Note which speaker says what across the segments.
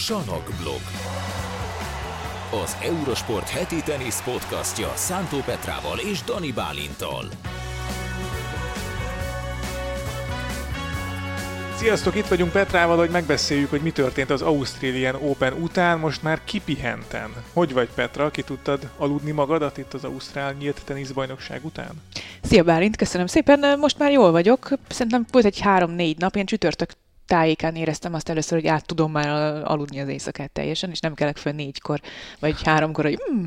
Speaker 1: Sanok blog. Az Eurosport heti tenisz podcastja Szántó Petrával és Dani Bálintal.
Speaker 2: Sziasztok, itt vagyunk Petrával, hogy megbeszéljük, hogy mi történt az Australian Open után, most már kipihenten. Hogy vagy Petra, ki tudtad aludni magadat itt az Ausztrál nyílt teniszbajnokság után?
Speaker 3: Szia Bálint, köszönöm szépen, most már jól vagyok. Szerintem volt egy három-négy nap, én csütörtök tájékán éreztem azt először, hogy át tudom már aludni az éjszakát teljesen, és nem kellek fel négykor, vagy háromkor, hogy mm,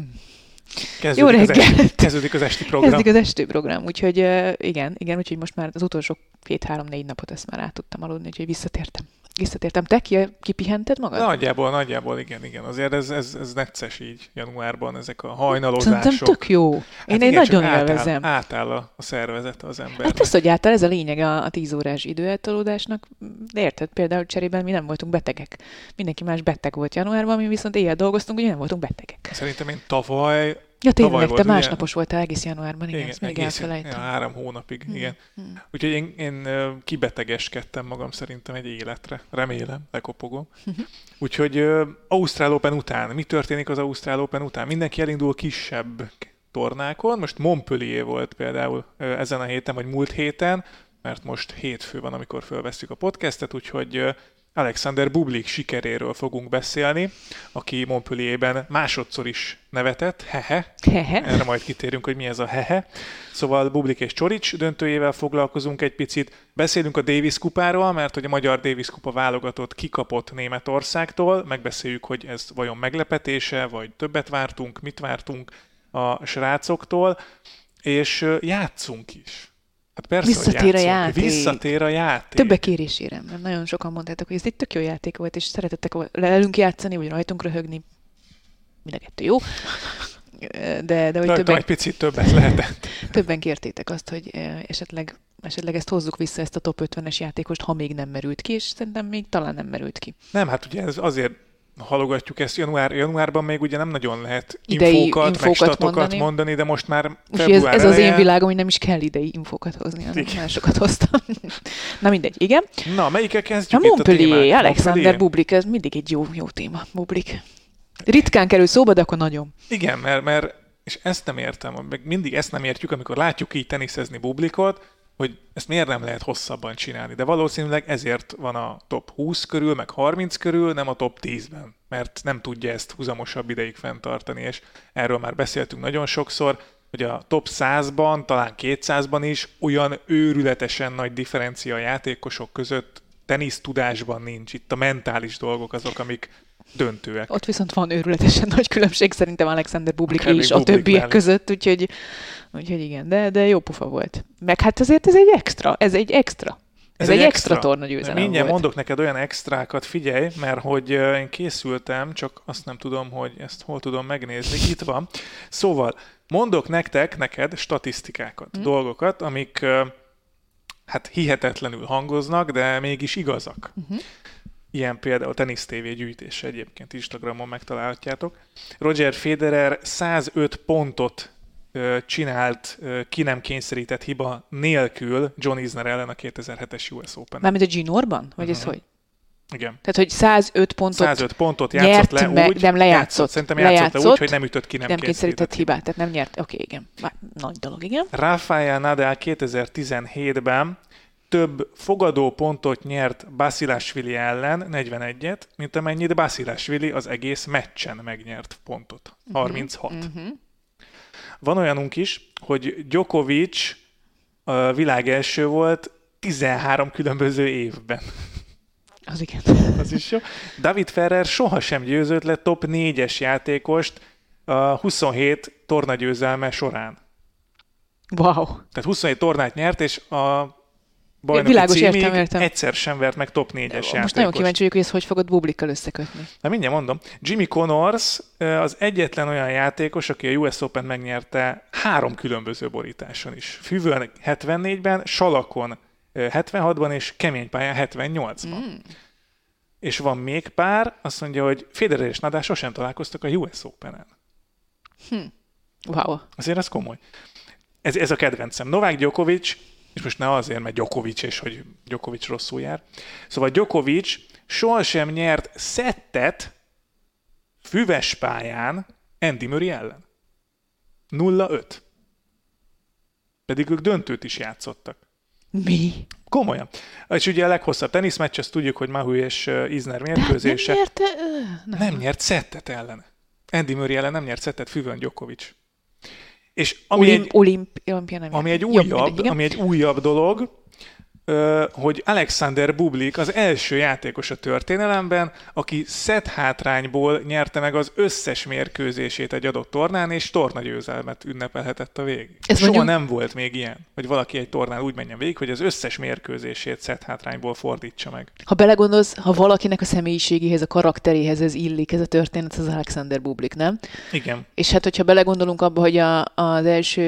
Speaker 2: Kezdődik
Speaker 3: Jó reggelt!
Speaker 2: Az esti, kezdődik az esti program.
Speaker 3: Kezdik az esti program, úgyhogy igen, igen, úgyhogy most már az utolsó két-három-négy napot ezt már át tudtam aludni, úgyhogy visszatértem. Visszatértem. Te ki, kipihented magad?
Speaker 2: Nagyjából, nagyjából igen, igen. Azért ez, ez, ez necces így januárban, ezek a hajnalozások.
Speaker 3: Szerintem tök jó. Én,
Speaker 2: hát
Speaker 3: én
Speaker 2: igen,
Speaker 3: nagyon
Speaker 2: csak
Speaker 3: élvezem.
Speaker 2: Átáll, átáll a, a szervezet az ember.
Speaker 3: Hát persze, hogy átáll, ez a lényeg a, a 10 órás időeltolódásnak. De érted, például cserében mi nem voltunk betegek. Mindenki más beteg volt januárban, mi viszont éjjel dolgoztunk, ugye nem voltunk betegek.
Speaker 2: Szerintem én tavaly
Speaker 3: Ja, tényleg, te
Speaker 2: volt,
Speaker 3: másnapos ugye? voltál egész januárban, igen,
Speaker 2: igen
Speaker 3: ezt még
Speaker 2: egész,
Speaker 3: elfelejtem.
Speaker 2: Ja, három hónapig,
Speaker 3: Hmm,
Speaker 2: igen.
Speaker 3: hmm.
Speaker 2: Úgyhogy én, én kibetegeskedtem magam szerintem egy életre. Remélem, lekopogom. Úgyhogy uh, Ausztrál Open után, mi történik az Ausztrál Open után? Mindenki elindul kisebb tornákon. Most Montpellier volt például ezen a héten, vagy múlt héten, mert most hétfő van, amikor fölveszünk a podcastet, úgyhogy Alexander Bublik sikeréről fogunk beszélni, aki Montpellierben másodszor is nevetett, hehe.
Speaker 3: Hehe.
Speaker 2: Erre majd kitérünk, hogy mi ez a hehe. Szóval Bublik és Csorics döntőjével foglalkozunk egy picit. Beszélünk a Davis kupáról, mert hogy a magyar Davis kupa válogatott kikapott Németországtól. Megbeszéljük, hogy ez vajon meglepetése, vagy többet vártunk, mit vártunk a srácoktól. És játszunk is. Hát persze,
Speaker 3: Visszatér a játék.
Speaker 2: Visszatér a játék.
Speaker 3: Többek kérésére, mert nagyon sokan mondtátok, hogy ez egy tök jó játék volt, és szeretettek velünk játszani, vagy rajtunk röhögni. Mind a kettő jó. De, de hogy többen,
Speaker 2: egy picit többet lehetett.
Speaker 3: többen kértétek azt, hogy esetleg, esetleg ezt hozzuk vissza, ezt a top 50-es játékost, ha még nem merült ki, és szerintem még talán nem merült ki.
Speaker 2: Nem, hát ugye ez azért halogatjuk ezt január, januárban még ugye nem nagyon lehet
Speaker 3: Idei
Speaker 2: infókat, meg
Speaker 3: infókat
Speaker 2: statokat mondani.
Speaker 3: mondani.
Speaker 2: de most már
Speaker 3: Úgyhogy ez,
Speaker 2: február
Speaker 3: ez az én világom, hogy nem is kell idei infókat hozni, hanem
Speaker 2: Igen.
Speaker 3: másokat hoztam. Na mindegy, igen.
Speaker 2: Na, melyikkel
Speaker 3: A
Speaker 2: kezdjük itt a
Speaker 3: Montpellier,
Speaker 2: témát?
Speaker 3: Alexander? Bublik, ez mindig egy jó, jó téma, Bublik. Ritkán kerül szóba, de akkor nagyon.
Speaker 2: Igen, mert, mert és ezt nem értem, meg mindig ezt nem értjük, amikor látjuk így teniszezni Bublikot, hogy ezt miért nem lehet hosszabban csinálni. De valószínűleg ezért van a top 20 körül, meg 30 körül, nem a top 10-ben, mert nem tudja ezt húzamosabb ideig fenntartani, és erről már beszéltünk nagyon sokszor, hogy a top 100-ban, talán 200-ban is olyan őrületesen nagy differencia a játékosok között tenisz tudásban nincs. Itt a mentális dolgok azok, amik döntőek.
Speaker 3: Ott viszont van őrületesen nagy különbség szerintem Alexander Bublik és a
Speaker 2: Bublik
Speaker 3: többiek
Speaker 2: mellé.
Speaker 3: között, úgyhogy, úgyhogy igen, de, de jó pufa volt. Meg hát azért ez egy extra, ez egy extra. Ez, ez egy extra, torna győzelem
Speaker 2: Mindjárt
Speaker 3: volt.
Speaker 2: mondok neked olyan extrákat, figyelj, mert hogy én készültem, csak azt nem tudom, hogy ezt hol tudom megnézni. Itt van. Szóval mondok nektek, neked statisztikákat,
Speaker 3: Hm.
Speaker 2: hmm. dolgokat, amik hát hihetetlenül hangoznak, de mégis igazak. Uh-huh. Ilyen például a Tennis TV gyűjtése egyébként Instagramon megtalálhatjátok. Roger Federer 105 pontot csinált ki nem kényszerített hiba nélkül John Isner ellen a 2007-es US Open.
Speaker 3: Mármint a Ginorban? Vagy ez
Speaker 2: Mhm.
Speaker 3: hogy?
Speaker 2: Igen.
Speaker 3: Tehát, hogy 105 pontot
Speaker 2: 105 pontot játszott
Speaker 3: nyert
Speaker 2: le úgy,
Speaker 3: nem lejátszott.
Speaker 2: szerintem játszott, le úgy,
Speaker 3: Lejátszott,
Speaker 2: hogy nem ütött ki nem,
Speaker 3: nem kényszerített hibát, tehát nem nyert. Oké, igen. Már nagy dolog, igen.
Speaker 2: Rafael Nadal 2017-ben több fogadó pontot nyert Basilashvili ellen, 41-et, mint amennyit Basilashvili az egész meccsen megnyert pontot. 36.
Speaker 3: Uh-huh.
Speaker 2: Van olyanunk is, hogy Djokovic a világ első volt 13 különböző évben.
Speaker 3: Az igen.
Speaker 2: Az is jó. David Ferrer sohasem győzött le top 4-es játékost a 27 tornagyőzelme során.
Speaker 3: Wow.
Speaker 2: Tehát 27 tornát nyert, és a bajnoki
Speaker 3: Világos,
Speaker 2: címig
Speaker 3: értem, értem.
Speaker 2: egyszer sem vert meg top 4-es játékost.
Speaker 3: Most nagyon kíváncsi vagyok, hogy ezt hogy fogod Bublikkal összekötni.
Speaker 2: Na mindjárt mondom. Jimmy Connors az egyetlen olyan játékos, aki a US Open megnyerte három különböző borításon is. Füvön 74-ben, Salakon ö, 76-ban és keménypályán 78-ban. Mm. És van még pár, azt mondja, hogy Federer és Nadal sosem találkoztak a US Open-en.
Speaker 3: Wow.
Speaker 2: Azért ez komoly. Ez, ez a kedvencem. Novák Djokovic, és most ne azért, mert Djokovic, és hogy Djokovic rosszul jár. Szóval Djokovic sohasem nyert szettet füves pályán Andy Murray ellen. 0-5. Pedig ők döntőt is játszottak.
Speaker 3: Mi?
Speaker 2: Komolyan. És ugye a leghosszabb teniszmeccs, ezt tudjuk, hogy Mahu és Isner mérkőzése.
Speaker 3: Nem nyerte? Nem.
Speaker 2: nem nyert szettet ellen. Andy Murray ellen nem nyert szettet Füvön Djokovic. És ami
Speaker 3: Olim,
Speaker 2: egy,
Speaker 3: Olimp, Olimpia nem
Speaker 2: ami egy újabb, ami egy újabb dolog, hogy Alexander Bublik az első játékos a történelemben, aki szett hátrányból nyerte meg az összes mérkőzését egy adott tornán, és tornagyőzelmet ünnepelhetett a végig.
Speaker 3: Ez
Speaker 2: Soha
Speaker 3: mondjuk-
Speaker 2: nem volt még ilyen, hogy valaki egy tornán úgy menjen végig, hogy az összes mérkőzését szett hátrányból fordítsa meg.
Speaker 3: Ha belegondolsz, ha valakinek a személyiségéhez, a karakteréhez ez illik, ez a történet, az Alexander Bublik, nem?
Speaker 2: Igen.
Speaker 3: És hát, hogyha belegondolunk abba, hogy a, az első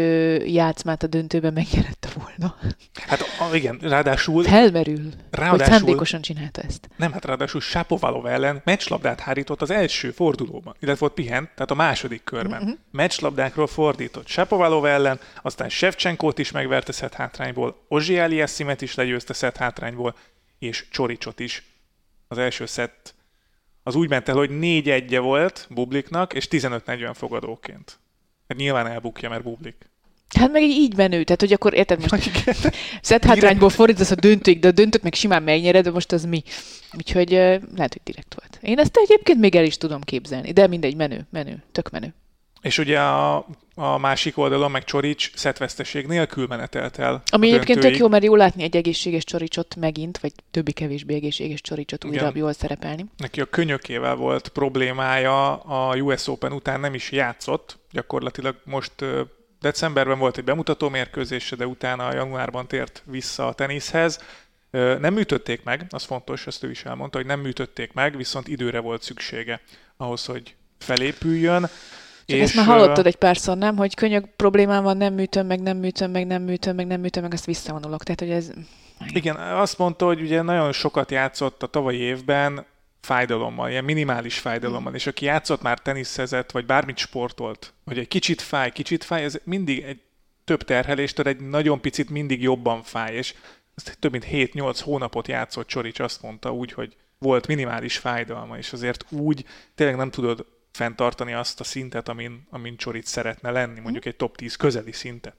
Speaker 3: játszmát a döntőben megnyerette volna,
Speaker 2: Hát a, igen, ráadásul
Speaker 3: felmerül, hogy
Speaker 2: Ráadásul-
Speaker 3: szándékosan csinálta ezt.
Speaker 2: Nem, hát ráadásul Sapovalov ellen meccslabdát hárított az első fordulóban, illetve ott pihent, tehát a második körben. Uh-huh. Meccslabdákról fordított Sapovalov ellen, aztán Shevchenkót is megverte szett hátrányból, Ozsi Eliassimet is legyőzte szett hátrányból, és Csoricsot is. Az első szett az úgy ment el, hogy 4 1 volt Bubliknak, és 15-40 fogadóként. Hát nyilván elbukja, mert Bublik.
Speaker 3: Hát meg így, így menő, tehát hogy akkor érted most szett hátrányból fordítasz a döntőig, de a döntőt meg simán megnyered, de most az mi? Úgyhogy ö, lehet, hogy direkt volt. Én ezt egyébként még el is tudom képzelni, de mindegy, menő, menő, tök menő.
Speaker 2: És ugye a, a másik oldalon meg Csorics szettveszteség nélkül menetelt el.
Speaker 3: Ami
Speaker 2: a
Speaker 3: egyébként tök jó, mert jó látni egy egészséges csoricsot megint, vagy többi-kevésbé egészséges csoricsot újra
Speaker 2: Igen.
Speaker 3: jól szerepelni.
Speaker 2: Neki a könyökével volt problémája, a US Open után nem is játszott, gyakorlatilag most decemberben volt egy bemutató mérkőzése, de utána januárban tért vissza a teniszhez. Nem műtötték meg, az fontos, ezt ő is elmondta, hogy nem műtötték meg, viszont időre volt szüksége ahhoz, hogy felépüljön.
Speaker 3: Csak ezt már hallottad egy párszor, nem? Hogy könyök problémám van, nem műtöm, meg nem műtöm, meg nem műtöm, meg nem műtöm, meg azt visszavonulok. Tehát, hogy ez...
Speaker 2: Igen, azt mondta, hogy ugye nagyon sokat játszott a tavalyi évben fájdalommal, ilyen minimális fájdalommal, és aki játszott már teniszezett, vagy bármit sportolt, hogy egy kicsit fáj, kicsit fáj, ez mindig egy több terheléstől egy nagyon picit mindig jobban fáj, és ezt több mint 7-8 hónapot játszott Csorics, azt mondta úgy, hogy volt minimális fájdalma, és azért úgy tényleg nem tudod fenntartani azt a szintet, amin, amin Csorics szeretne lenni, mondjuk egy top 10 közeli szintet.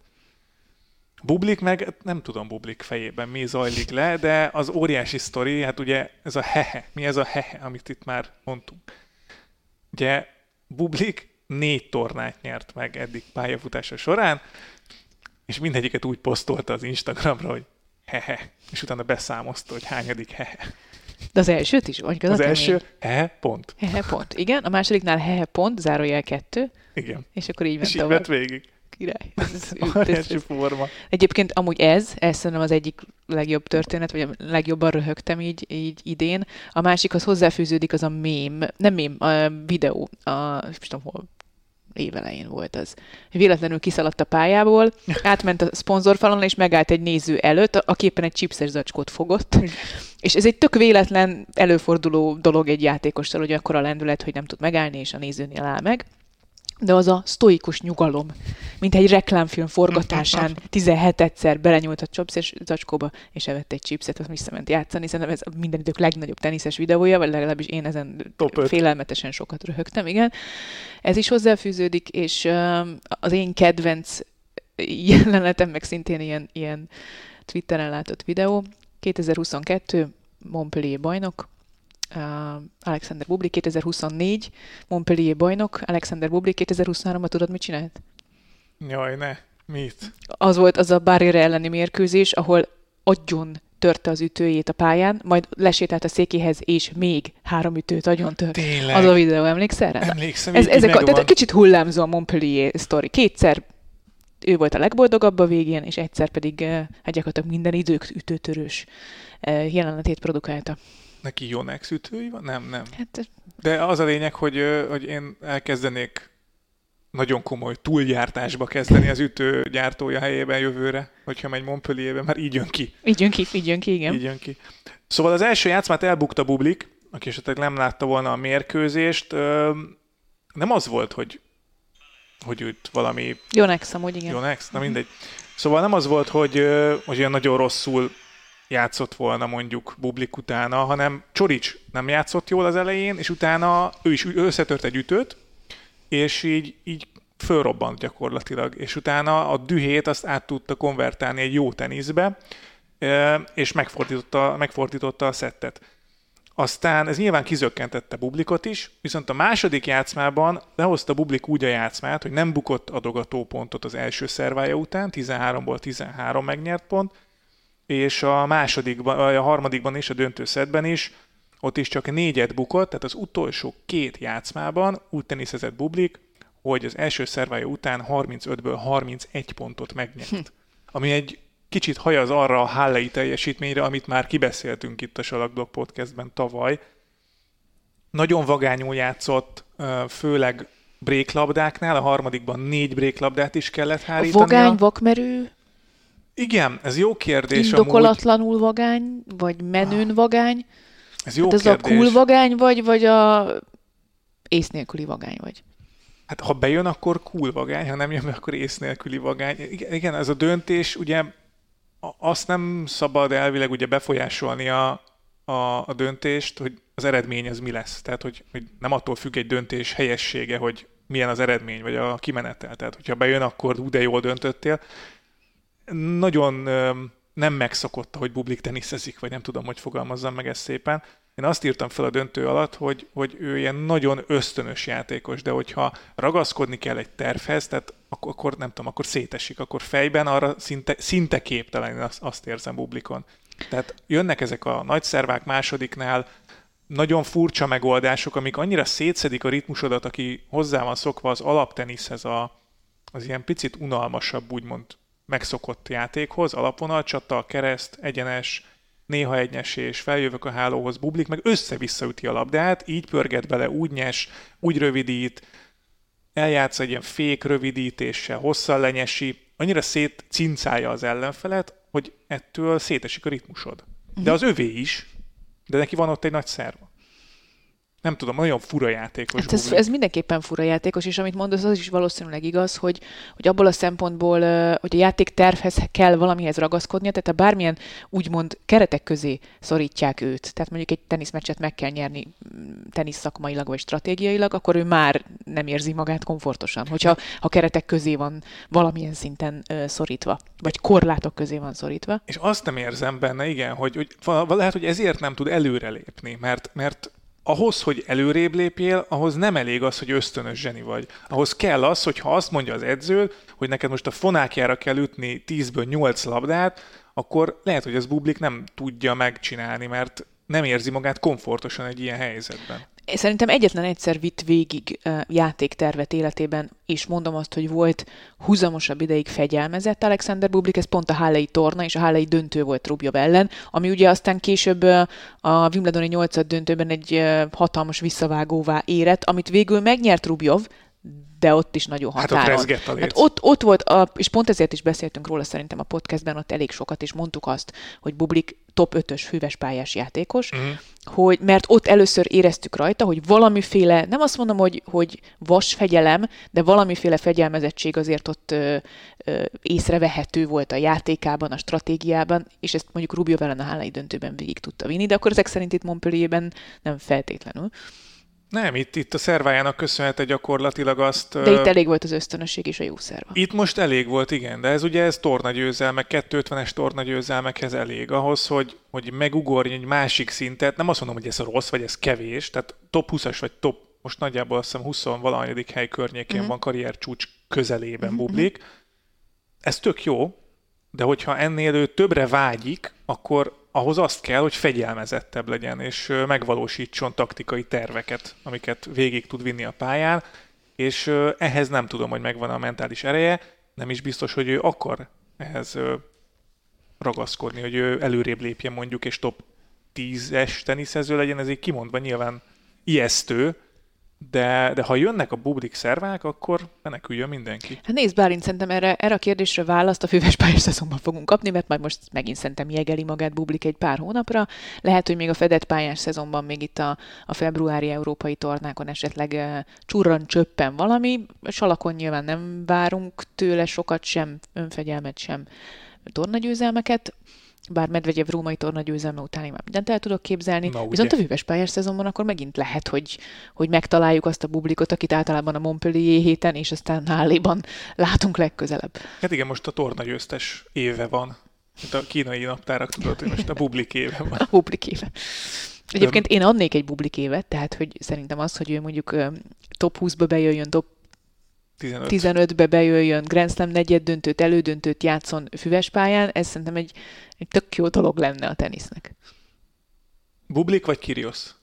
Speaker 2: Bublik meg, nem tudom Bublik fejében mi zajlik le, de az óriási sztori, hát ugye ez a hehe, mi ez a hehe, amit itt már mondtunk. Ugye Bublik négy tornát nyert meg eddig pályafutása során, és mindegyiket úgy posztolta az Instagramra, hogy hehe, és utána beszámozta, hogy hányadik hehe.
Speaker 3: De az elsőt is? Vagy
Speaker 2: Az első hehe, pont.
Speaker 3: Hehe pont. Igen, a másodiknál hehe pont, zárójel kettő,
Speaker 2: Igen.
Speaker 3: és akkor így ment
Speaker 2: És így
Speaker 3: tovább.
Speaker 2: végig.
Speaker 3: Király. Ez, ez, ez,
Speaker 2: Óriási
Speaker 3: ez,
Speaker 2: forma.
Speaker 3: Egyébként amúgy ez, ez szerintem az egyik legjobb történet, vagy a legjobban röhögtem így, így idén. A másikhoz hozzáfűződik az a mém, nem mém, a videó, a, nem tudom hol, évelején volt az. Véletlenül kiszaladt a pályából, átment a szponzorfalon, és megállt egy néző előtt, aki éppen egy chipses zacskót fogott. És ez egy tök véletlen, előforduló dolog egy játékossal, hogy akkor a lendület, hogy nem tud megállni, és a nézőnél áll meg. De az a sztoikus nyugalom, mint egy reklámfilm forgatásán 17-szer belenyúlt a chipses zacskóba, és evett egy chipset, azt visszament játszani. Szerintem ez minden idők legnagyobb teniszes videója, vagy legalábbis én ezen
Speaker 2: Top
Speaker 3: félelmetesen sokat röhögtem, igen. Ez is hozzáfűződik, és um, az én kedvenc jelenetem, meg szintén ilyen, ilyen Twitteren látott videó, 2022 Montpellier bajnok, uh, Alexander Bublik 2024 Montpellier bajnok, Alexander Bublik 2023-ban tudod, mit csinált?
Speaker 2: Jaj, ne. Mit?
Speaker 3: Az volt az a barriere elleni mérkőzés, ahol agyon törte az ütőjét a pályán, majd lesétált a székéhez, és még három ütőt agyon tört.
Speaker 2: Tényleg.
Speaker 3: Az a videó, emlékszel rá?
Speaker 2: Emlékszem,
Speaker 3: Ez, ezek a, tehát kicsit hullámzó a Montpellier sztori. Kétszer ő volt a legboldogabb a végén, és egyszer pedig eh, hát gyakorlatilag minden idők ütőtörős eh, jelenetét produkálta.
Speaker 2: Neki Yonex ütői van? Nem, nem.
Speaker 3: Hát
Speaker 2: De az a lényeg, hogy, hogy én elkezdenék nagyon komoly túlgyártásba kezdeni az ütő gyártója helyében jövőre, hogyha megy Montpellierbe, már így jön ki.
Speaker 3: így jön ki, így jön ki, igen.
Speaker 2: Így jön ki. Szóval az első játszmát elbukta Bublik, aki esetleg nem látta volna a mérkőzést. Nem az volt, hogy, hogy itt valami
Speaker 3: Jó nex, amúgy igen.
Speaker 2: Yonex, na mindegy. Szóval nem az volt, hogy, hogy olyan nagyon rosszul játszott volna mondjuk Bublik utána, hanem Csorics nem játszott jól az elején, és utána ő is összetört egy ütőt, és így, így fölrobbant gyakorlatilag, és utána a dühét azt át tudta konvertálni egy jó teniszbe, és megfordította, megfordította a szettet. Aztán ez nyilván kizökkentette Bublikot is, viszont a második játszmában lehozta Bublik úgy a játszmát, hogy nem bukott adogató pontot az első szervája után, 13-ból 13 megnyert pont, és a másodikban, a harmadikban is, a döntőszedben is, ott is csak négyet bukott, tehát az utolsó két játszmában úgy teniszezett Bublik, hogy az első szervája után 35-ből 31 pontot megnyert. Hm. Ami egy kicsit hajaz arra a Hallei teljesítményre, amit már kibeszéltünk itt a Salakblog podcastben tavaly. Nagyon vagányul játszott, főleg bréklabdáknál, a harmadikban négy bréklabdát is kellett hárítani.
Speaker 3: Vagány, vakmerő?
Speaker 2: Igen, ez jó kérdés.
Speaker 3: Indokolatlanul amúgy. vagány, vagy menőn vagány?
Speaker 2: Ez jó
Speaker 3: hát
Speaker 2: kérdés.
Speaker 3: ez a cool vagány vagy, vagy a ész nélküli vagány vagy?
Speaker 2: Hát ha bejön, akkor cool vagány, ha nem jön, akkor ész nélküli vagány. Igen, ez a döntés, ugye azt nem szabad elvileg ugye befolyásolni a, a, a döntést, hogy az eredmény az mi lesz. Tehát, hogy, hogy nem attól függ egy döntés helyessége, hogy milyen az eredmény, vagy a kimenetel. Tehát, hogyha bejön, akkor úgy de jól döntöttél. Nagyon nem megszokott, hogy bublik teniszezik, vagy nem tudom, hogy fogalmazzam meg ezt szépen. Én azt írtam fel a döntő alatt, hogy, hogy ő ilyen nagyon ösztönös játékos, de hogyha ragaszkodni kell egy tervhez, tehát akkor, akkor nem tudom, akkor szétesik, akkor fejben arra szinte, szinte képtelen, én azt, azt érzem bublikon. Tehát jönnek ezek a nagy szervák másodiknál, nagyon furcsa megoldások, amik annyira szétszedik a ritmusodat, aki hozzá van szokva az alapteniszhez, a, az ilyen picit unalmasabb, úgymond megszokott játékhoz, alapvonalcsata, kereszt, egyenes, néha egynesés, feljövök a hálóhoz, bublik, meg össze-visszaüti a labdát, így pörget bele, úgy nyes, úgy rövidít, eljátsz egy ilyen fék rövidítéssel, hosszal lenyesi, annyira szétcincálja az ellenfelet, hogy ettől szétesik a ritmusod. De mhm. az övé is, de neki van ott egy nagy szerva nem tudom, nagyon fura játékos.
Speaker 3: Hát ez, ez mindenképpen fura játékos, és amit mondasz, az is valószínűleg igaz, hogy, hogy abból a szempontból, hogy a játék tervhez kell valamihez ragaszkodnia, tehát ha bármilyen úgymond keretek közé szorítják őt, tehát mondjuk egy teniszmeccset meg kell nyerni mm, tenisz szakmailag vagy stratégiailag, akkor ő már nem érzi magát komfortosan, hogyha ha keretek közé van valamilyen szinten szorítva, vagy korlátok közé van szorítva.
Speaker 2: És azt nem érzem benne, igen, hogy, hogy lehet, hogy ezért nem tud előrelépni, mert, mert ahhoz, hogy előrébb lépjél, ahhoz nem elég az, hogy ösztönös zseni vagy. Ahhoz kell az, hogy ha azt mondja az edző, hogy neked most a fonákjára kell ütni 10-ből 8 labdát, akkor lehet, hogy az bublik nem tudja megcsinálni, mert nem érzi magát komfortosan egy ilyen helyzetben.
Speaker 3: Szerintem egyetlen egyszer vitt végig játéktervet életében, és mondom azt, hogy volt húzamosabb ideig fegyelmezett Alexander Bublik, ez pont a Hallei torna, és a Hallei döntő volt Rubjov ellen, ami ugye aztán később a Wimbledoni 8 döntőben egy hatalmas visszavágóvá érett, amit végül megnyert Rubjov, de ott is nagyon határon.
Speaker 2: Hát ott, hát
Speaker 3: ott, ott volt, a, és pont ezért is beszéltünk róla szerintem a podcastben, ott elég sokat, és mondtuk azt, hogy Bublik top 5-ös hűves pályás játékos, uh-huh. hogy, mert ott először éreztük rajta, hogy valamiféle, nem azt mondom, hogy, hogy vas fegyelem, de valamiféle fegyelmezettség azért ott ö, ö, észrevehető volt a játékában, a stratégiában, és ezt mondjuk Rubio ellen a hálai döntőben végig tudta vinni, de akkor ezek szerint itt Montpellierben nem feltétlenül.
Speaker 2: Nem, itt, itt a szervájának köszönhető gyakorlatilag azt...
Speaker 3: De itt elég volt az ösztönösség és a jó szerva.
Speaker 2: Itt most elég volt, igen, de ez ugye ez tornagyőzelmek, 250-es tornagyőzelmekhez elég ahhoz, hogy, hogy megugorj egy másik szintet. Nem azt mondom, hogy ez rossz, vagy ez kevés, tehát top 20-as vagy top, most nagyjából azt hiszem 20 valanyadik hely környékén mm-hmm. van karrier csúcs közelében mm-hmm. bublik. Ez tök jó, de hogyha ennél ő többre vágyik, akkor ahhoz azt kell, hogy fegyelmezettebb legyen, és megvalósítson taktikai terveket, amiket végig tud vinni a pályán, és ehhez nem tudom, hogy megvan a mentális ereje, nem is biztos, hogy ő akar ehhez ragaszkodni, hogy ő előrébb lépjen mondjuk, és top 10-es teniszező legyen, ez így kimondva nyilván ijesztő, de, de ha jönnek a bublik szervák, akkor meneküljön mindenki.
Speaker 3: Hát nézd, Bálint, szerintem erre, erre a kérdésre választ a főves pályás szezonban fogunk kapni, mert majd most megint szerintem jegeli magát bublik egy pár hónapra. Lehet, hogy még a fedett pályás szezonban még itt a, a februári európai tornákon esetleg uh, csurran csöppen valami. Salakon nyilván nem várunk tőle sokat sem, önfegyelmet sem, tornagyőzelmeket bár Medvegyev római torna győzelme után én már mindent el tudok képzelni.
Speaker 2: Na, ugye.
Speaker 3: Viszont a hűvös pályás szezonban akkor megint lehet, hogy, hogy megtaláljuk azt a publikot, akit általában a Montpellier héten, és aztán Hálléban látunk legközelebb.
Speaker 2: Hát igen, most a tornagyőztes éve van. Mint a kínai naptárak tudod, hogy most a bublik éve van.
Speaker 3: A publik éve. Egyébként én adnék egy publik évet, tehát hogy szerintem az, hogy ő mondjuk top 20-ba bejöjjön, top
Speaker 2: 15.
Speaker 3: 15-be bejöjjön, Grand Slam negyed döntőt, elődöntőt játszon füves pályán, ez szerintem egy, egy tök jó dolog lenne a tenisznek.
Speaker 2: Bublik vagy Kyrgios?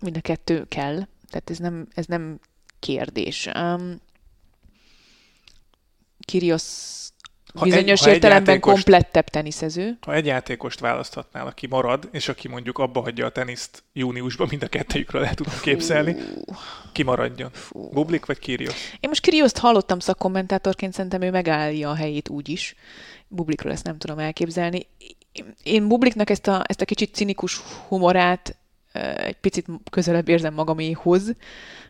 Speaker 3: Mind a kettő kell, tehát ez nem, ez nem kérdés. Um, Kyrgios
Speaker 2: Ha
Speaker 3: bizonyos
Speaker 2: egy- ha egy
Speaker 3: értelemben
Speaker 2: játékost-
Speaker 3: komplettebb teniszező.
Speaker 2: Ha egy játékost választhatnál, aki marad, és aki mondjuk abba hagyja a teniszt júniusban, mind a kettőjükről el tudom képzelni, ki maradjon? Bublik vagy Kyrgios?
Speaker 3: Én most Kyrgioszt hallottam szakkommentátorként, szerintem ő megállja a helyét úgy is. Bublikról ezt nem tudom elképzelni. Én Bubliknak ezt a, ezt a kicsit cinikus humorát egy picit közelebb érzem magaméhoz,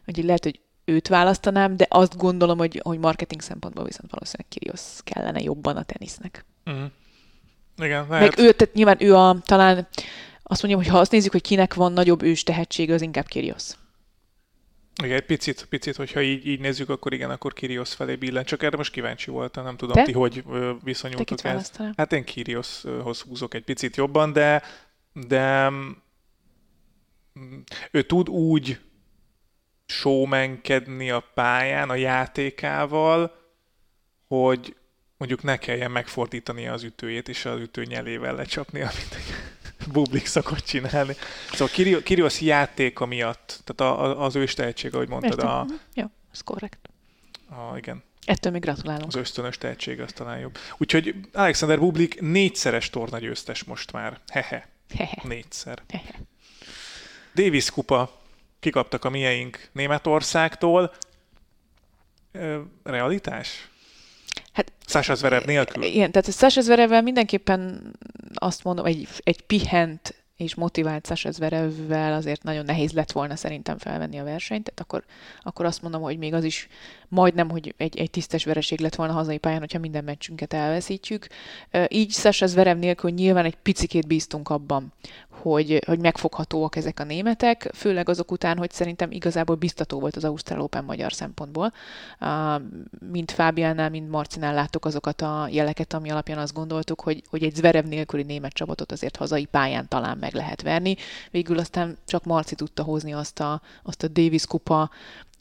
Speaker 3: hogy lehet, hogy őt választanám, de azt gondolom, hogy, hogy marketing szempontból viszont valószínűleg Kyrgios kellene jobban a tenisznek.
Speaker 2: Uh-huh. Igen,
Speaker 3: Meg
Speaker 2: lehet.
Speaker 3: ő, tehát nyilván ő a, talán azt mondjam, hogy ha azt nézzük, hogy kinek van nagyobb ős tehetsége, az inkább Kyrgios.
Speaker 2: Igen, egy picit, picit, hogyha így, így nézzük, akkor igen, akkor Kyrgios felé billen. Csak erre most kíváncsi voltam, nem tudom,
Speaker 3: Te?
Speaker 2: ti hogy
Speaker 3: Te
Speaker 2: viszonyultok ehhez.
Speaker 3: választanál?
Speaker 2: Hát én Kyrgioshoz húzok egy picit jobban, de, de mm, ő tud úgy showmankedni a pályán a játékával, hogy mondjuk ne kelljen megfordítani az ütőjét, és az ütő nyelével lecsapni, amit bublik szokott csinálni. Szóval Kyrgios játéka miatt, tehát a, a, az ős tehetség, ahogy mondtad,
Speaker 3: Értem.
Speaker 2: a,
Speaker 3: Mhm. Jó, ez korrekt.
Speaker 2: a, igen,
Speaker 3: Ettől még gratulálunk.
Speaker 2: az ösztönös tehetség az talán jobb. Úgyhogy Alexander Bublik négyszeres tornagyőztes most már. Hehe,
Speaker 3: Hehe.
Speaker 2: négyszer.
Speaker 3: Hehe.
Speaker 2: Davis kupa, kikaptak a mieink Németországtól. Realitás?
Speaker 3: Hát
Speaker 2: Sasha Zverev nélkül?
Speaker 3: Igen, tehát Sasha Zverevvel mindenképpen azt mondom, egy, egy pihent és motivált Sasha Zverevvel azért nagyon nehéz lett volna szerintem felvenni a versenyt, tehát akkor, akkor azt mondom, hogy még az is majdnem, hogy egy, egy tisztes vereség lett volna hazai pályán, hogyha minden meccsünket elveszítjük. Így Sasha Zverev nélkül nyilván egy picikét bíztunk abban, hogy, hogy megfoghatóak ezek a németek, főleg azok után, hogy szerintem igazából biztató volt az Ausztrál Open magyar szempontból. Mind Fábiánál, mind Marcinál láttuk azokat a jeleket, ami alapján azt gondoltuk, hogy, hogy egy Zverev nélküli német csapatot azért hazai pályán talán meg lehet verni. Végül aztán csak Marci tudta hozni azt a, azt a Davis kupa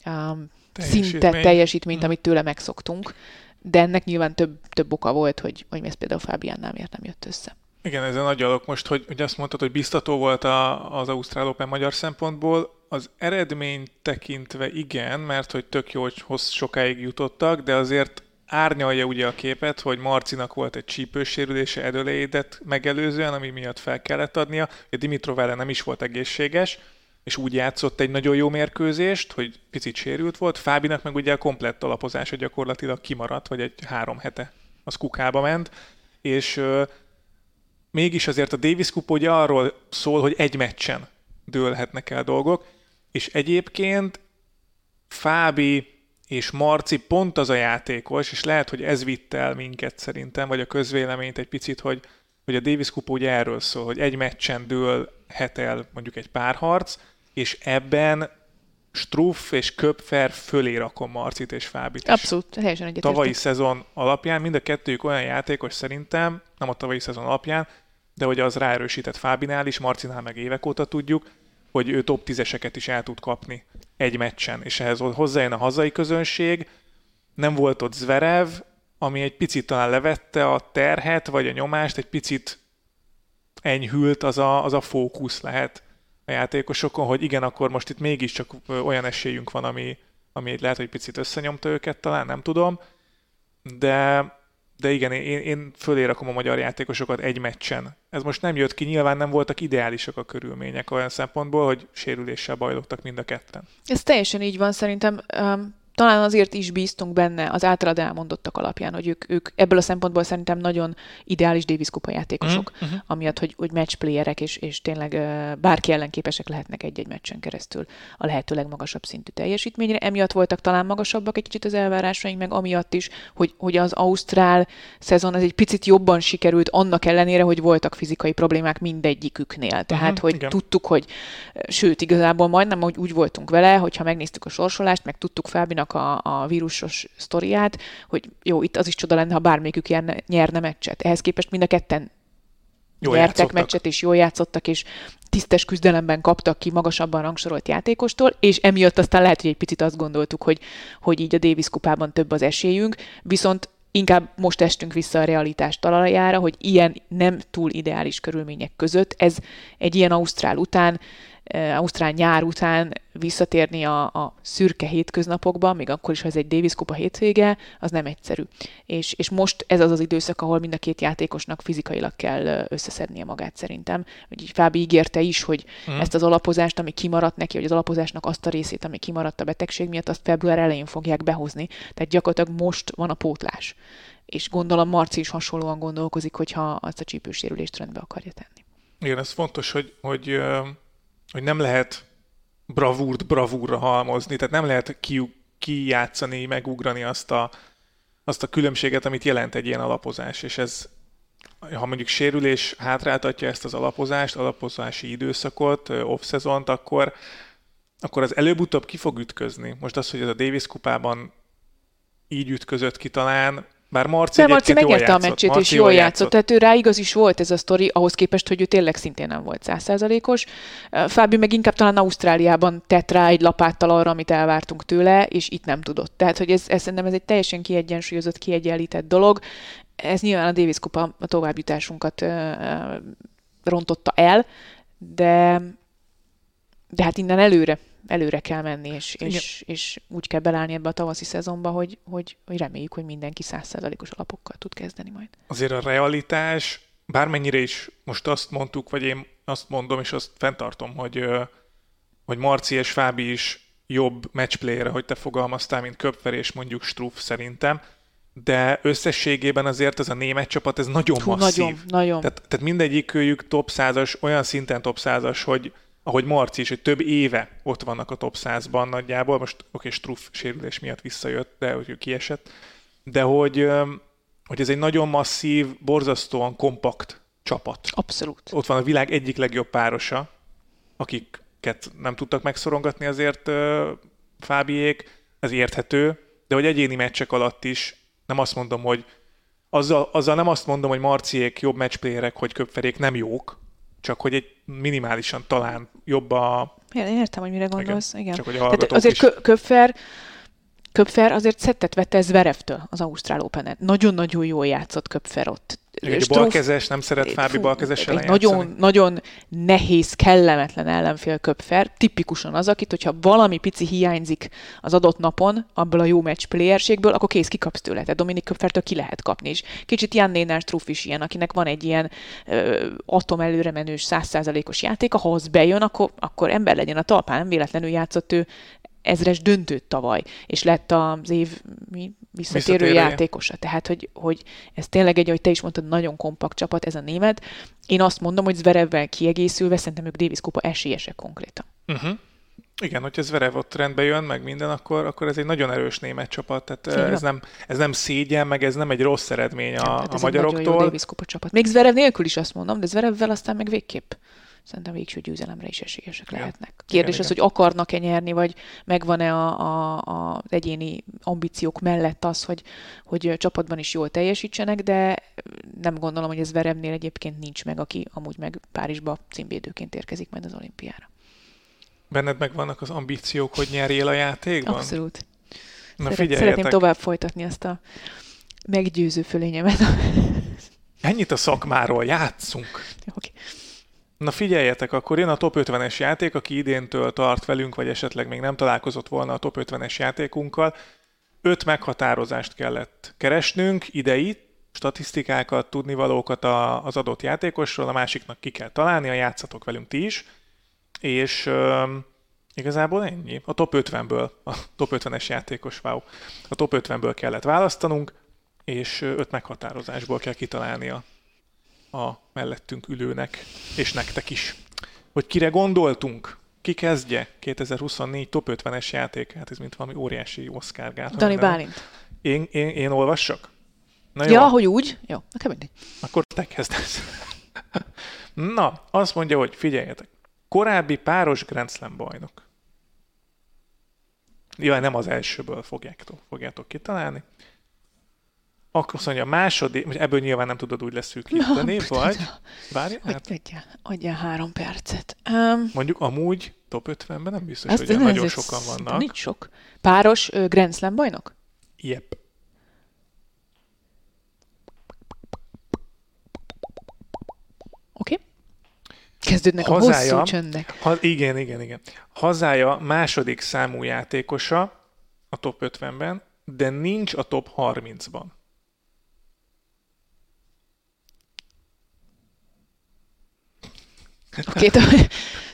Speaker 3: um, szinte
Speaker 2: Teljesítmény.
Speaker 3: teljesítményt,
Speaker 2: Mhm.
Speaker 3: amit tőle megszoktunk. De ennek nyilván több, több oka volt, hogy, hogy ez például Fábiánnál miért nem jött össze.
Speaker 2: Igen, ezen nagy alok most, hogy, hogy azt mondtad, hogy biztató volt a, az Ausztrál Open magyar szempontból. Az eredmény tekintve igen, mert hogy tök jó, hogy hossz sokáig jutottak, de azért árnyalja ugye a képet, hogy Marcinak volt egy csípősérülése Edölédet megelőzően, ami miatt fel kellett adnia. Ugye Dimitrov ellen nem is volt egészséges, és úgy játszott egy nagyon jó mérkőzést, hogy picit sérült volt. Fábinak meg ugye a komplett alapozása gyakorlatilag kimaradt, vagy egy három hete. Az kukába ment, és ö, mégis azért a Davis Cup ugye arról szól, hogy egy meccsen dőlhetnek el dolgok, és egyébként Fábi és Marci pont az a játékos, és lehet, hogy ez vitt el minket szerintem, vagy a közvéleményt egy picit, hogy, hogy a Davis Cup ugye erről szól, hogy egy meccsen dőlhet el mondjuk egy párharc, és ebben Struff és Köpfer fölé rakom Marcit és Fábit. is
Speaker 3: Abszolút, teljesen egyetértek.
Speaker 2: tavalyi szezon alapján mind a kettőjük olyan játékos szerintem, nem a tavalyi szezon alapján, de hogy az ráerősített Fábinál is, Marcinál meg évek óta tudjuk, hogy ő top 10-eseket is el tud kapni egy meccsen, és ehhez hozzájön a hazai közönség, nem volt ott Zverev, ami egy picit talán levette a terhet, vagy a nyomást, egy picit enyhült az a, az a fókusz lehet a játékosokon, hogy igen, akkor most itt mégiscsak olyan esélyünk van, ami, ami lehet, hogy picit összenyomta őket talán, nem tudom, de, de igen, én, én fölé rakom a magyar játékosokat egy meccsen. Ez most nem jött ki, nyilván nem voltak ideálisak a körülmények olyan szempontból, hogy sérüléssel bajlottak mind a ketten.
Speaker 3: Ez teljesen így van, szerintem um, talán azért is bíztunk benne az általad elmondottak alapján, hogy ők, ők ebből a szempontból szerintem nagyon ideális Davis kupa játékosok, uh-huh. amiatt, hogy, hogy matchplayerek, és, és tényleg bárki ellen képesek lehetnek egy-egy meccsen keresztül a lehető legmagasabb szintű teljesítményre. Emiatt voltak talán magasabbak egy kicsit az elvárásaink, meg amiatt is, hogy, hogy az Ausztrál szezon az egy picit jobban sikerült, annak ellenére, hogy voltak fizikai problémák mindegyiküknél. Tehát, uh-huh, hogy igen. tudtuk, hogy sőt, igazából majdnem úgy, úgy voltunk vele, hogyha megnéztük a sorsolást, meg tudtuk Fábinak a, a vírusos sztoriát, hogy jó, itt az is csoda lenne, ha bármelyikük nyerne, nyerne meccset. Ehhez képest mind a ketten jól nyertek játszottak. meccset, és jól játszottak, és tisztes küzdelemben kaptak ki magasabban rangsorolt játékostól, és emiatt aztán lehet, hogy egy picit azt gondoltuk, hogy, hogy így a Davis kupában több az esélyünk, viszont inkább most estünk vissza a realitás talajára, hogy ilyen nem túl ideális körülmények között, ez egy ilyen Ausztrál után Ausztrál nyár után visszatérni a, a szürke hétköznapokba, még akkor is, ha ez egy Davis Kupa hétvége, az nem egyszerű. És, és most ez az az időszak, ahol mind a két játékosnak fizikailag kell összeszednie magát szerintem. Úgy Fábi ígérte is, hogy mm. ezt az alapozást, ami kimaradt neki, vagy az alapozásnak azt a részét, ami kimaradt a betegség miatt, azt február elején fogják behozni. Tehát gyakorlatilag most van a pótlás. És gondolom Marci is hasonlóan gondolkozik, hogyha azt a csípősérülést rendbe akarja tenni.
Speaker 2: Igen, ez fontos, hogy, hogy hogy nem lehet bravúrt bravúrra halmozni, tehát nem lehet ki, kijátszani, megugrani azt a, azt a különbséget, amit jelent egy ilyen alapozás, és ez, ha mondjuk sérülés hátráltatja ezt az alapozást, alapozási időszakot, off-szezont, akkor, akkor az előbb-utóbb ki fog ütközni. Most az, hogy ez a Davis kupában így ütközött ki talán, bár Marci
Speaker 3: De Marci megérte a meccsét, Marci és jól játszott. játszott. Tehát ő rá igaz is volt ez a sztori, ahhoz képest, hogy ő tényleg szintén nem volt százszázalékos. Fábio meg inkább talán Ausztráliában tett rá egy lapáttal arra, amit elvártunk tőle, és itt nem tudott. Tehát, hogy ez, ez szerintem ez egy teljesen kiegyensúlyozott, kiegyenlített dolog. Ez nyilván a Davis Kupa a továbbjutásunkat rontotta el, de, de hát innen előre előre kell menni, és, és, és úgy kell belállni ebbe a tavaszi szezonba, hogy, hogy, hogy reméljük, hogy mindenki százszerzalékos alapokkal tud kezdeni majd.
Speaker 2: Azért a realitás, bármennyire is most azt mondtuk, vagy én azt mondom, és azt fenntartom, hogy, hogy Marci és Fábi is jobb matchplayer, hogy te fogalmaztál, mint Köpfer és mondjuk Struff szerintem, de összességében azért ez a német csapat, ez nagyon Hú, masszív.
Speaker 3: Nagyon, nagyon.
Speaker 2: Tehát, tehát mindegyik őjük top 100-as, olyan szinten top 100-as, hogy, ahogy Marci is, hogy több éve ott vannak a top 100-ban nagyjából, most oké, Struff sérülés miatt visszajött, de hogy ő kiesett, de hogy, hogy ez egy nagyon masszív, borzasztóan kompakt csapat.
Speaker 3: Abszolút.
Speaker 2: Ott van a világ egyik legjobb párosa, akiket nem tudtak megszorongatni azért Fábiék, ez érthető, de hogy egyéni meccsek alatt is nem azt mondom, hogy azzal, azzal nem azt mondom, hogy Marciék jobb matchplayerek, hogy Köpferék nem jók, csak hogy egy minimálisan talán jobb a...
Speaker 3: Én értem, hogy mire gondolsz. Igen. igen. Csak, hogy Tehát azért is... Köpfer, Köpfer azért szettet vette Zverevtől az Ausztrál open Nagyon-nagyon jól játszott Köpfer ott.
Speaker 2: Egy balkezes, nem szeret Fábi balkezes
Speaker 3: egy nagyon, nagyon nehéz, kellemetlen ellenfél Köpfer, tipikusan az, akit, hogyha valami pici hiányzik az adott napon, abból a jó match playerségből, akkor kész kikapsz tőle. Tehát Dominik Köpfertől ki lehet kapni is. Kicsit Jan Nénár Struff is ilyen, akinek van egy ilyen ö, atom előre menős, százszázalékos játék, ha az bejön, akkor, akkor ember legyen a talpán, nem véletlenül játszott ő ezres döntőt tavaly, és lett az év mi, visszatérő játékosa. Tehát, hogy, hogy ez tényleg egy, ahogy te is mondtad, nagyon kompakt csapat, ez a német. Én azt mondom, hogy Zverevvel kiegészülve, szerintem ők Davis Kupa esélyesek konkrétan.
Speaker 2: Uh-huh. Igen, hogyha Zverev ott rendbe jön, meg minden, akkor, akkor ez egy nagyon erős német csapat. Tehát ez nem, ez nem szégyen, meg ez nem egy rossz eredmény a, ja, a magyaroktól. Egy nagyon jó
Speaker 3: Davis Kupa csapat. Még Zverev nélkül is azt mondom, de Zverevvel aztán meg végképp szerintem végső győzelemre is esélyesek ja. lehetnek. Kérdés igen, az, igen. hogy akarnak-e nyerni, vagy megvan-e a, a, a, egyéni ambíciók mellett az, hogy, hogy csapatban is jól teljesítsenek, de nem gondolom, hogy ez Veremnél egyébként nincs meg, aki amúgy meg Párizsba címvédőként érkezik majd az olimpiára.
Speaker 2: Benned meg vannak az ambíciók, hogy nyerjél a játékban?
Speaker 3: Abszolút. Na Szeret, Szeretném tovább folytatni azt a meggyőző fölényemet.
Speaker 2: Ennyit a szakmáról, játszunk!
Speaker 3: Okay.
Speaker 2: Na figyeljetek, akkor jön a top 50-es játék, aki idéntől tart velünk, vagy esetleg még nem találkozott volna a top 50-es játékunkkal. Öt meghatározást kellett keresnünk, idei, statisztikákat, tudnivalókat az adott játékosról, a másiknak ki kell találni, a játszatok velünk ti is, és Igazából ennyi. A top 50-ből, a top 50-es játékos, wow. A top 50-ből kellett választanunk, és öt meghatározásból kell kitalálni a, a mellettünk ülőnek, és nektek is. Hogy kire gondoltunk? Ki kezdje 2024 top 50-es játékát? Ez mint valami óriási Oscar gát.
Speaker 3: Dani Bálint.
Speaker 2: Én, én, én olvassak?
Speaker 3: Na jó. Ja, hogy úgy? Jó, nekem mindegy.
Speaker 2: Akkor te kezdesz. Na, azt mondja, hogy figyeljetek. Korábbi páros Grand Slam bajnok. Ja, nem az elsőből fogjátok, fogjátok kitalálni. Akkor azt mondja, a második, most ebből nyilván nem tudod úgy leszűkíteni, no, vagy... Várj,
Speaker 3: hát... Adjál, adjál három percet. Um,
Speaker 2: Mondjuk amúgy top 50-ben nem biztos, hogy nagyon sokan vannak.
Speaker 3: Nincs sok. Páros uh, Grand Slam bajnok?
Speaker 2: Yep.
Speaker 3: Oké. Okay. Kezdődnek Hazája, a hosszú csöndek.
Speaker 2: Ha, igen, igen, igen. Hazája második számú játékosa a top 50-ben, de nincs a top 30-ban.
Speaker 3: Oké, okay,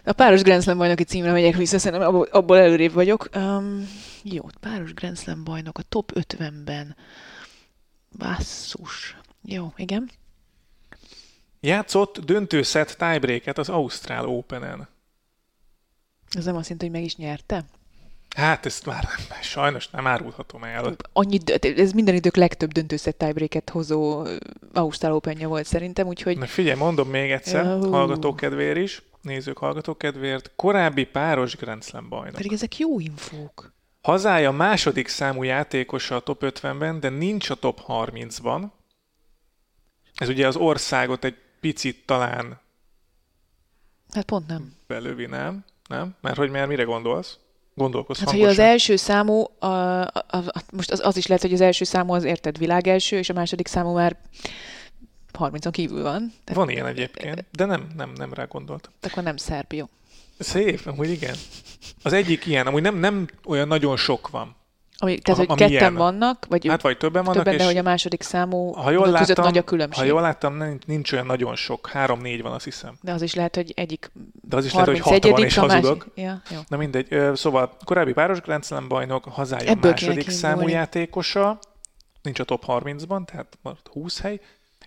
Speaker 3: a páros Grand Slam bajnoki címre megyek vissza, szerintem abból, abból előrébb vagyok. Um, jó, páros Grand Slam bajnok a top 50-ben. Basszus. Jó, igen.
Speaker 2: Játszott döntőszett tiebreaket az Ausztrál Open-en.
Speaker 3: Ez nem azt jelenti, hogy meg is nyerte?
Speaker 2: Hát ezt már sajnos nem árulhatom el.
Speaker 3: Annyi, ez minden idők legtöbb döntőszett tiebreaket hozó Ausztrál open volt szerintem, úgyhogy...
Speaker 2: Na figyelj, mondom még egyszer, uh. hallgatókedvér is, nézők hallgatókedvéért, korábbi páros Grand Slam bajnok.
Speaker 3: Pedig ezek jó infók.
Speaker 2: Hazája második számú játékosa a top 50-ben, de nincs a top 30-ban. Ez ugye az országot egy picit talán...
Speaker 3: Hát pont nem.
Speaker 2: Belővi, nem? Nem? Mert hogy már mire gondolsz? Gondolkozz
Speaker 3: Hát, hogy az első számú, a, a, a, most az, az is lehet, hogy az első számú az érted világ első, és a második számú már 30-on kívül van.
Speaker 2: Tehát, van ilyen egyébként, de nem, nem, nem rá gondoltam.
Speaker 3: Akkor nem szerb, jó.
Speaker 2: Szép, amúgy igen. Az egyik ilyen, amúgy nem, nem olyan nagyon sok van.
Speaker 3: Ami, tehát, hogy ketten ilyen. vannak, vagy,
Speaker 2: hát, vagy többen vannak,
Speaker 3: többen,
Speaker 2: és
Speaker 3: de hogy a második számú ha jól láttam, között nagy a különbség.
Speaker 2: Ha jól láttam, nincs, nincs olyan nagyon sok. Három-négy van, azt hiszem.
Speaker 3: De az is lehet, hogy egyik
Speaker 2: De az is lehet, hogy hat van, és hazudok.
Speaker 3: Ja, jó.
Speaker 2: Na mindegy. Szóval korábbi páros Grand Slam bajnok, hazája Ebből második számú játékosa, nincs a top 30-ban, tehát 20 hely,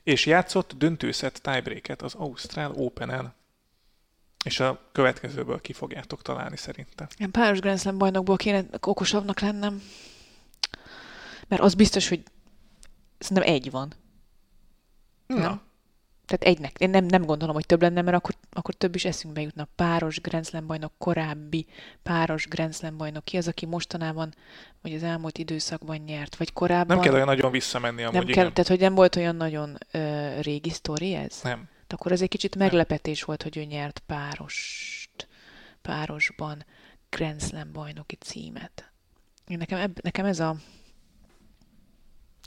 Speaker 2: és játszott döntőszett tiebreaket az Ausztrál Open-en. És a következőből ki fogjátok találni szerintem.
Speaker 3: Ilyen páros Grand Slam bajnokból kéne okosabbnak lennem. Mert az biztos, hogy szerintem egy van.
Speaker 2: Na. Nem?
Speaker 3: Tehát egynek. Én nem, nem gondolom, hogy több lenne, mert akkor, akkor több is eszünkbe jutna. Páros Grand Slam bajnok, korábbi páros Grand Slam bajnok. Ki az, aki mostanában, vagy az elmúlt időszakban nyert, vagy korábban...
Speaker 2: Nem kell olyan nagyon visszamenni amúgy,
Speaker 3: nem kell, Tehát, hogy nem volt olyan nagyon ö, régi sztori ez?
Speaker 2: Nem.
Speaker 3: Akkor ez egy kicsit meglepetés volt, hogy ő nyert párost, párosban Grand Slam bajnoki címet. Én nekem, eb, nekem ez a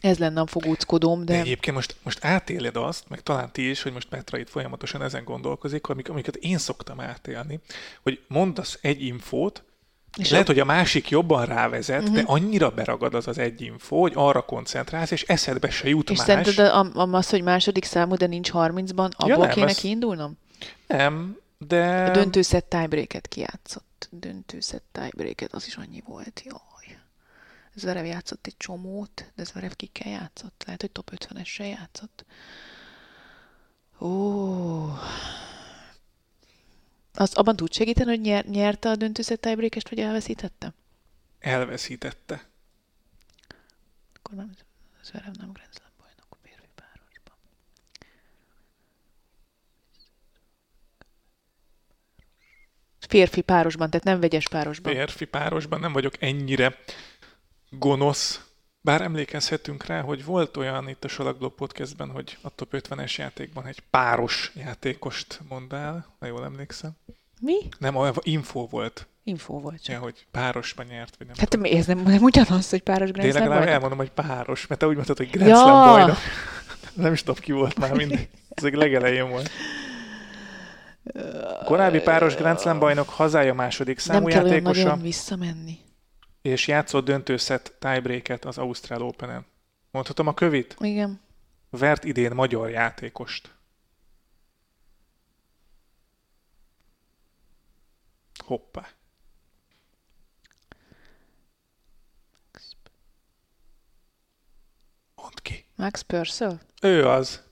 Speaker 3: ez lenne a fogóckodóm, de... de...
Speaker 2: egyébként most, most átéled azt, meg talán ti is, hogy most Petra itt folyamatosan ezen gondolkozik, amik, amiket én szoktam átélni, hogy mondasz egy infót, és lehet, a... hogy a másik jobban rávezet, uh-huh. de mhm. annyira beragad az az egy info, hogy arra koncentrálsz, és eszedbe se jut
Speaker 3: és
Speaker 2: más.
Speaker 3: És szerinted az, hogy második számú, de nincs 30-ban, abból ja, nem, kéne ez... kiindulnom?
Speaker 2: Nem, de...
Speaker 3: A döntőszett tiebreaket kijátszott. Döntőszett tiebreaket, az is annyi volt, jó. Zverev játszott egy csomót, de Zverev kikkel játszott? Lehet, hogy top 50-essel játszott. Ó. Az abban tud segíteni, hogy nyer, nyerte a döntőszett tiebreakest, vagy elveszítette?
Speaker 2: Elveszítette.
Speaker 3: Akkor nem, Zverev nem Grand Slam bajnok férfi párosban. Férfi párosban, tehát nem vegyes párosban.
Speaker 2: Férfi párosban nem vagyok ennyire gonosz. Bár emlékezhetünk rá, hogy volt olyan itt a Salakblog podcastben, hogy a top 50-es játékban egy páros játékost mondál, ha jól emlékszem.
Speaker 3: Mi?
Speaker 2: Nem, olyan info volt.
Speaker 3: Info volt csak.
Speaker 2: Ja, hogy párosban nyert, vagy
Speaker 3: nem. Hát tudom. ez nem, nem ugyanaz, hogy páros Grand
Speaker 2: Slam bajnok? elmondom, hogy páros, mert te úgy mondtad, hogy Grand ja. Slam bajnok. nem is tudom, ki volt már mindig. Ez egy legelején volt. Korábbi páros Grand Slam bajnok hazája második számú
Speaker 3: nem
Speaker 2: játékosa. Nem
Speaker 3: kell visszamenni
Speaker 2: és játszott döntőszett tiebreaket az Ausztrál Open-en. Mondhatom a kövit?
Speaker 3: Igen.
Speaker 2: Vert idén magyar játékost. Hoppá. Mondd ki.
Speaker 3: Max Purcell?
Speaker 2: Ő az.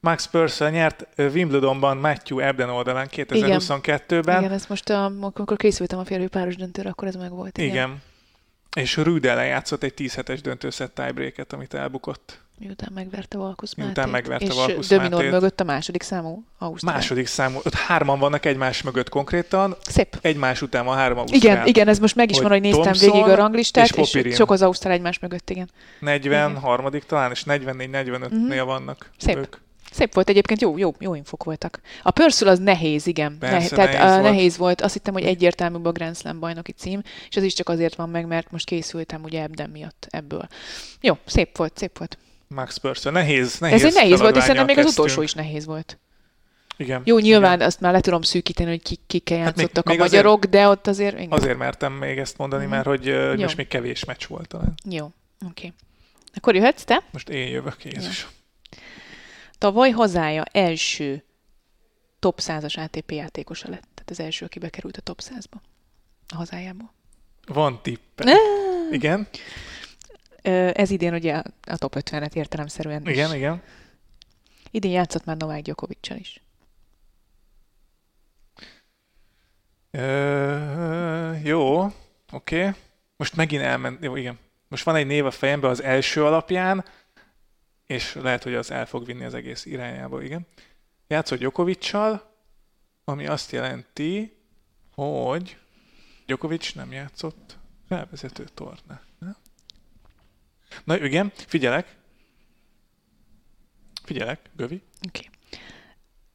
Speaker 2: Max Purcell nyert Wimbledonban Matthew Ebden oldalán 2022-ben.
Speaker 3: Igen, ezt most, a, amikor készültem a férfi páros döntőre, akkor ez meg volt.
Speaker 2: Igen. igen. És Rüdel játszott egy 10 hetes döntőszett tiebreaket, amit elbukott.
Speaker 3: Miután megverte Valkusz
Speaker 2: Miután
Speaker 3: Mátét.
Speaker 2: megverte
Speaker 3: és
Speaker 2: Valkusz
Speaker 3: Dominor mögött a második számú Ausztrál.
Speaker 2: Második számú, ott hárman vannak egymás mögött konkrétan,
Speaker 3: Szép.
Speaker 2: egymás után van három ausztrál.
Speaker 3: Igen, igen, ez most meg is
Speaker 2: Hogy
Speaker 3: van, hogy néztem
Speaker 2: Thompson
Speaker 3: végig a ranglistát,
Speaker 2: és
Speaker 3: és,
Speaker 2: Popirin.
Speaker 3: sok az Ausztrál egymás mögött, igen.
Speaker 2: 43 talán, és 44-45-nél vannak
Speaker 3: Mhm. Szép.
Speaker 2: ők.
Speaker 3: Szép volt egyébként, jó, jó, jó infok voltak. A Purcell az nehéz, igen.
Speaker 2: Persze,
Speaker 3: tehát
Speaker 2: nehéz
Speaker 3: nehéz,
Speaker 2: volt.
Speaker 3: nehéz volt. Azt hittem, hogy egyértelműbb a Grand Slam bajnoki cím, és az is csak azért van meg, mert most készültem ugye Ebden miatt ebből. Jó, szép volt, szép volt.
Speaker 2: Max Purcell. Nehéz, nehéz
Speaker 3: Ez egy nehéz volt, szerintem még az
Speaker 2: kezdtünk.
Speaker 3: utolsó is nehéz volt.
Speaker 2: Igen.
Speaker 3: Jó, nyilván
Speaker 2: Igen.
Speaker 3: azt már le tudom szűkíteni, hogy kik, kikkel
Speaker 2: Hát még-
Speaker 3: játszottak
Speaker 2: még
Speaker 3: a
Speaker 2: azért-
Speaker 3: magyarok, de ott azért... Igen.
Speaker 2: Azért mertem még ezt mondani,
Speaker 3: Mhm.
Speaker 2: mert hogy
Speaker 3: Jó.
Speaker 2: most még kevés meccs volt talán.
Speaker 3: Jó, oké. Akkor jöhetsz te?
Speaker 2: Most én jövök, Jézus.
Speaker 3: Tavaly hazája első top 100-as ATP játékosa lett. Tehát az első, aki bekerült a top 100-ba. A hazájából.
Speaker 2: Van tippe.
Speaker 3: Ne!
Speaker 2: Igen,
Speaker 3: Ez idén ugye a- top 50-et értelemszerűen is.
Speaker 2: igen, igen.
Speaker 3: Idén játszott már Novák Djokovic is.
Speaker 2: Ö, jó, oké. Okay. Most megint elment, jó, igen. Most van egy név a fejemben az első alapján, és lehet, hogy az el fog vinni az egész irányába, igen. Játszott Djokovic-sal, ami azt jelenti, hogy Djokovic nem játszott felvezető torna. Na igen, figyelek. Figyelek, Gövi.
Speaker 3: Oké.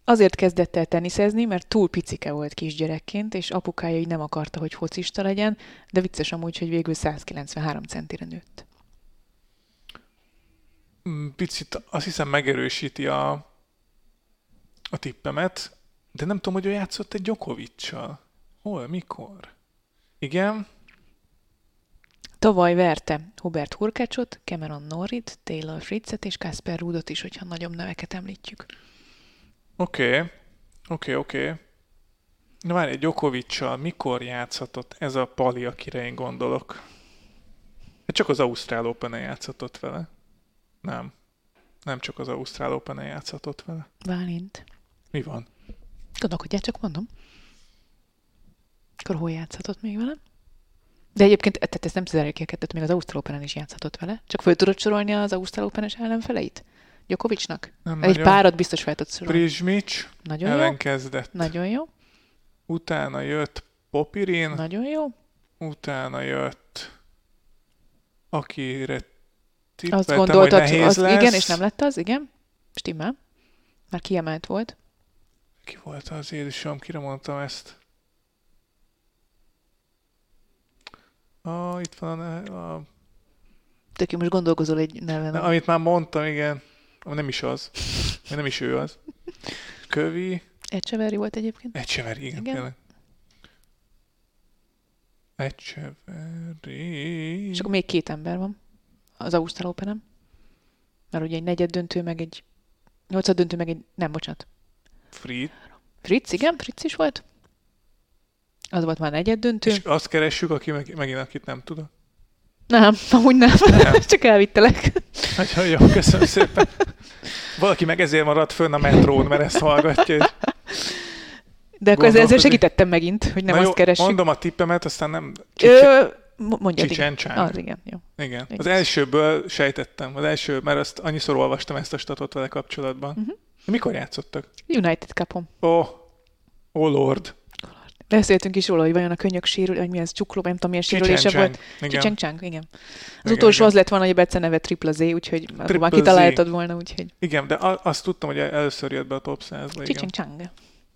Speaker 3: Azért kezdett el teniszezni, mert túl picike volt kisgyerekként, és apukája így nem akarta, hogy focista legyen, de vicces amúgy, hogy végül 193 centire nőtt.
Speaker 2: Mm, Picit azt hiszem megerősíti a, a tippemet, de nem tudom, hogy ő játszott egy Djokovic-sal. Hol, mikor? Igen,
Speaker 3: Tavaly verte Hubert Hurkácsot, Cameron Norrit, Taylor Fritzet és Kasper Rudot is, hogyha nagyobb neveket említjük.
Speaker 2: oké, oké, oké. Na várj, Djokovic-sal mikor játszhatott ez a pali, akire én gondolok? Hát csak az Ausztrál open játszhatott vele. Nem. Nem csak az Ausztrál open játszhatott vele.
Speaker 3: Válint.
Speaker 2: Mi van?
Speaker 3: Gondolkodjál, csak mondom. Akkor hol játszhatott még vele? De egyébként, tehát ezt nem zárja ki a kettőt, még az Ausztrál Open-en is játszhatott vele. Csak föl tudod sorolni az Ausztrál Open-es ellenfeleit? Djokovicnak?
Speaker 2: Nem
Speaker 3: Egy
Speaker 2: nagyon.
Speaker 3: párat biztos fel tudsz sorolni.
Speaker 2: Prizsmics
Speaker 3: Nagyon jó.
Speaker 2: ellenkezdett.
Speaker 3: Nagyon jó.
Speaker 2: Utána jött Popirin,
Speaker 3: Nagyon jó.
Speaker 2: utána jött akire
Speaker 3: Azt
Speaker 2: tippeltem,
Speaker 3: gondoltad,
Speaker 2: hogy nehéz
Speaker 3: az,
Speaker 2: lesz.
Speaker 3: igen, és nem lett az, igen. Stimmel. Már kiemelt volt.
Speaker 2: Ki volt az Jézusom, kire mondtam ezt? Ah, itt van a, a,
Speaker 3: Tök most gondolkozol egy neven.
Speaker 2: Amit már mondtam, igen. Nem is az. Nem is ő az. Kövi.
Speaker 3: Ecseveri volt egyébként.
Speaker 2: Egyseveri, igen,
Speaker 3: Igen.
Speaker 2: tényleg. Egyseveri.
Speaker 3: És akkor még két ember van az Ausztrál open Mert ugye egy negyed döntő, meg egy nyolcad döntő, meg egy... Nem, bocsánat.
Speaker 2: Frit.
Speaker 3: Fritz, igen, Fritz is volt. Az volt már negyed döntő.
Speaker 2: És azt keressük, aki meg, megint akit nem tudok.
Speaker 3: Nem, amúgy nem.
Speaker 2: Nem.
Speaker 3: Csak elvittelek.
Speaker 2: Nagyon jó, köszönöm szépen. Valaki meg ezért maradt fönn a metrón, mert ezt hallgatja. És...
Speaker 3: De akkor ezzel, segítettem megint, hogy nem
Speaker 2: Na
Speaker 3: azt
Speaker 2: jó,
Speaker 3: keressük.
Speaker 2: mondom a tippemet, aztán nem...
Speaker 3: Ö, mo- mondjad, igen.
Speaker 2: Csicsen
Speaker 3: Az, igen, jó.
Speaker 2: Igen. Az
Speaker 3: Igen.
Speaker 2: elsőből sejtettem. Az első, mert azt annyiszor olvastam ezt a statot vele kapcsolatban. Uh-huh. Mikor játszottak?
Speaker 3: United Cupon.
Speaker 2: Oh, oh lord.
Speaker 3: Beszéltünk is róla, hogy vajon a könyök sérül, hogy mi ez csukló, nem tudom, milyen sérülése volt.
Speaker 2: Igen.
Speaker 3: Csicseng Csang, igen. Az
Speaker 2: Igen,
Speaker 3: utolsó
Speaker 2: igen.
Speaker 3: az lett volna, hogy a Bece neve Tripla Z, úgyhogy
Speaker 2: Triple
Speaker 3: már kitaláltad volna, úgyhogy
Speaker 2: Igen, de azt tudtam, hogy először jött be a top 100-ba. Igen.
Speaker 3: Csicseng Csang.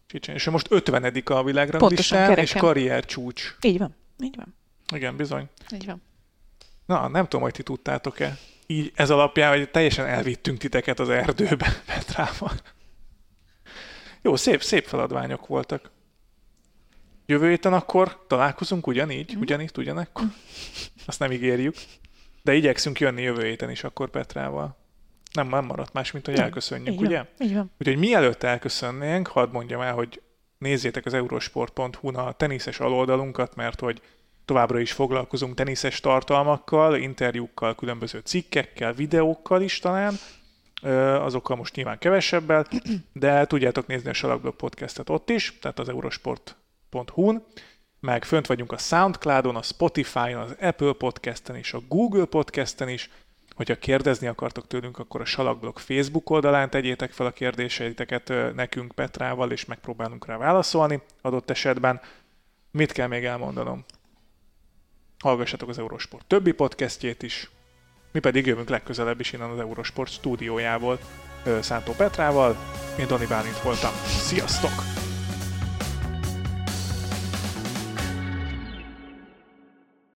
Speaker 2: Csicsen. És most 50 a világranglistán, és karrier csúcs.
Speaker 3: Így van, így van,
Speaker 2: Igen, bizony.
Speaker 3: így van.
Speaker 2: Na, nem tudom, hogy ti tudtátok-e. Így ez alapján, hogy teljesen elvittünk titeket az erdőbe Petrával. Jó, szép, szép feladványok voltak. Jövő héten akkor találkozunk ugyanígy,
Speaker 3: Mhm.
Speaker 2: mm. ugyanígy, ugyanekkor. Azt nem ígérjük. De igyekszünk jönni jövő héten is akkor Petrával. Nem, nem maradt más, mint hogy
Speaker 3: Nem.
Speaker 2: elköszönjük,
Speaker 3: Így
Speaker 2: ugye?
Speaker 3: van, így van.
Speaker 2: Úgyhogy mielőtt elköszönnénk, hadd mondjam el, hogy nézzétek az eurosport.hu-n a teniszes aloldalunkat, mert hogy továbbra is foglalkozunk teniszes tartalmakkal, interjúkkal, különböző cikkekkel, videókkal is talán, azokkal most nyilván kevesebbel, de tudjátok nézni a Salakblog podcastet ott is, tehát az eurosport.hu-n, meg fönt vagyunk a Soundcloudon, a Spotify-on, az Apple Podcasten és a Google Podcasten is. Hogyha kérdezni akartok tőlünk, akkor a Salakblog Facebook oldalán tegyétek fel a kérdéseiteket nekünk Petrával, és megpróbálunk rá válaszolni adott esetben. Mit kell még elmondanom? Hallgassatok az Eurosport többi podcastjét is, mi pedig jövünk legközelebb is innen az Eurosport stúdiójából Szántó Petrával. Én Dani Bálint voltam. Sziasztok!